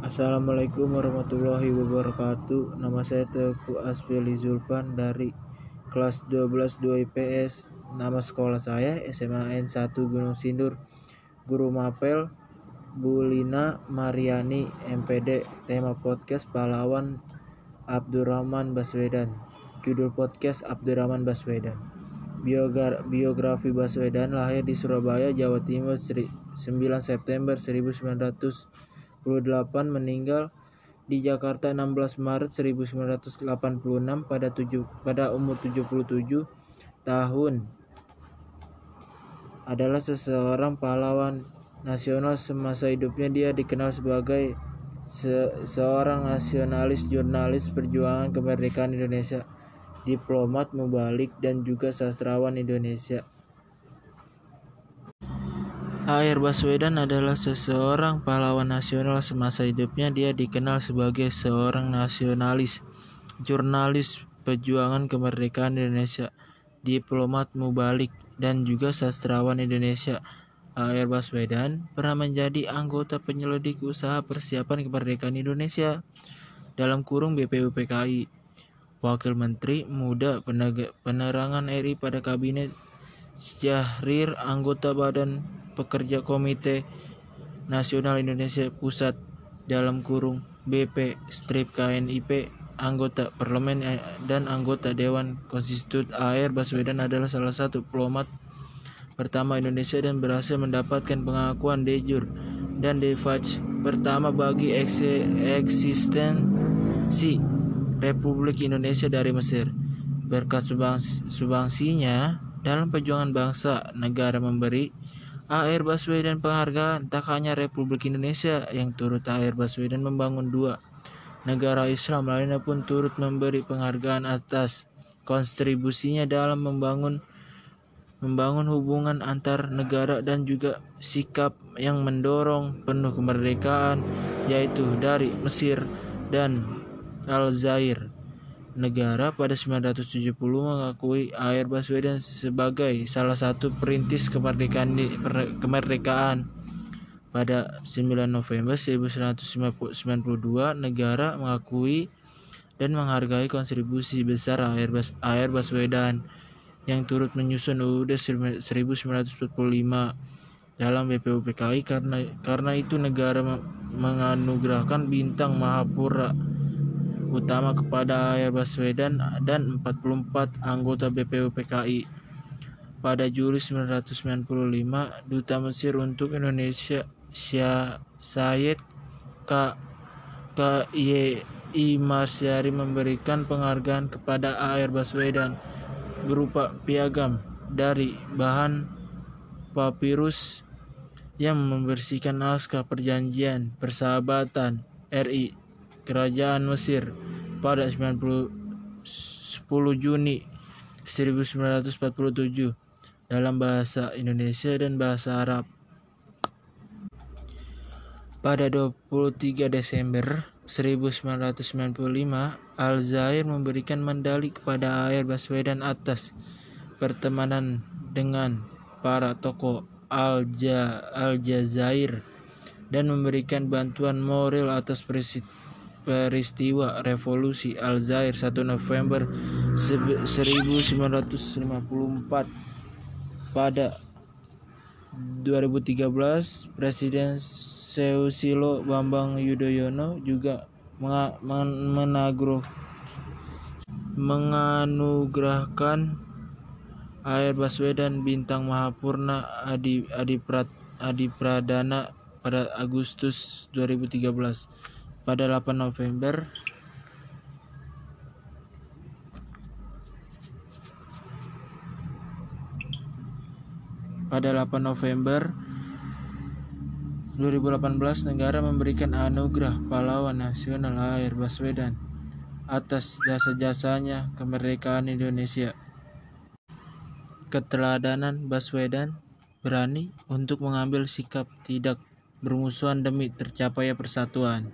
Assalamualaikum warahmatullahi wabarakatuh. Nama saya Teguh Asfili Zulpan dari kelas 12 2 IPS Nama sekolah saya SMA N1 Gunung Sindur Guru Mapel Bu Lina Mariani MPD Tema podcast pahlawan Abdurrahman Baswedan. Judul podcast Abdurrahman Baswedan. Biografi Baswedan lahir di Surabaya, Jawa Timur 9 September 1900 28 meninggal di Jakarta 16 Maret 1986 pada 7 pada umur 77 tahun. Adalah seseorang pahlawan nasional semasa hidupnya. Dia dikenal sebagai se seorang nasionalis jurnalis perjuangan kemerdekaan Indonesia diplomat mubalik dan juga sastrawan Indonesia Air Baswedan adalah seseorang pahlawan nasional semasa hidupnya. Dia dikenal sebagai seorang nasionalis, jurnalis perjuangan kemerdekaan Indonesia, diplomat mubalik, dan juga sastrawan Indonesia. Air Baswedan pernah menjadi anggota penyelidik usaha persiapan kemerdekaan Indonesia dalam kurung BPUPKI, Wakil Menteri Muda Penerangan RI pada Kabinet Syahrir, anggota Badan pekerja Komite Nasional Indonesia Pusat dalam kurung BP strip KNIP anggota parlemen eh, dan anggota Dewan Konstitut AR Baswedan adalah salah satu diplomat pertama Indonesia dan berhasil mendapatkan pengakuan de jure dan de facto pertama bagi eksistensi Republik Indonesia dari Mesir. Berkat subangsinya dalam perjuangan bangsa, negara memberi AR Baswedan penghargaan tak hanya Republik Indonesia yang turut AR Baswedan membangun dua negara Islam lainnya pun turut memberi penghargaan atas kontribusinya dalam membangun membangun hubungan antar negara dan juga sikap yang mendorong penuh kemerdekaan yaitu dari Mesir dan Aljazair negara pada 970 mengakui Air Baswedan sebagai salah satu perintis kemerdekaan kemerdekaan. Pada 9 November 1992 negara mengakui dan menghargai kontribusi besar Air, Bas Air yang turut menyusun UUD 1945 dalam BPUPKI karena karena itu negara menganugerahkan bintang Mahapura utama kepada Ayah Baswedan dan 44 anggota BPUPKI. Pada Juli 1995, Duta Mesir untuk Indonesia Syah Syed K. K. Y. I. Marsyari memberikan penghargaan kepada Air Baswedan berupa piagam dari bahan papirus yang membersihkan naskah perjanjian persahabatan RI Kerajaan Mesir pada 90, 10 Juni 1947 dalam bahasa Indonesia dan bahasa Arab. Pada 23 Desember 1995, Al-Zair memberikan mandali kepada Air Baswedan atas pertemanan dengan para tokoh Al-Jazair dan memberikan bantuan moral atas peristiwa revolusi Aljazair 1 November 1954 pada 2013 Presiden Susilo Bambang Yudhoyono juga menagruh menganugerahkan Air Baswedan Bintang Mahapurna Adi Adi, Adi Pradana pada Agustus 2013 pada 8 November pada 8 November 2018 negara memberikan anugerah pahlawan nasional air Baswedan atas jasa-jasanya kemerdekaan Indonesia. Keteladanan Baswedan berani untuk mengambil sikap tidak bermusuhan demi tercapainya persatuan.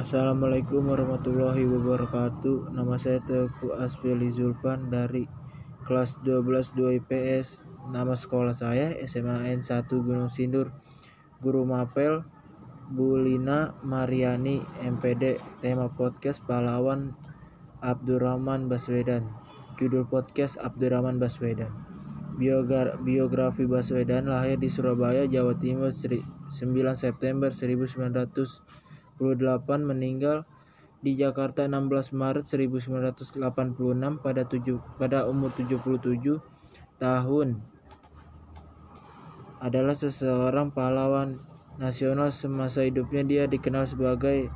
Assalamualaikum warahmatullahi wabarakatuh. Nama saya Teguh Asfili Zulpan dari kelas 12 2 IPS Nama sekolah saya SMA N1 Gunung Sindur. Guru Mapel Bulina Mariani MPD Tema podcast pahlawan Abdurrahman Baswedan. Judul podcast Abdurrahman Baswedan. Biografi Baswedan lahir di Surabaya, Jawa Timur 9 September 1988 meninggal di Jakarta 16 Maret 1986 pada 7, pada umur 77 tahun. Adalah seseorang pahlawan nasional semasa hidupnya. Dia dikenal sebagai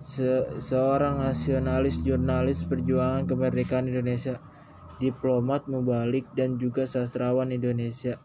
se seorang nasionalis jurnalis perjuangan kemerdekaan Indonesia diplomat mubalik dan juga sastrawan Indonesia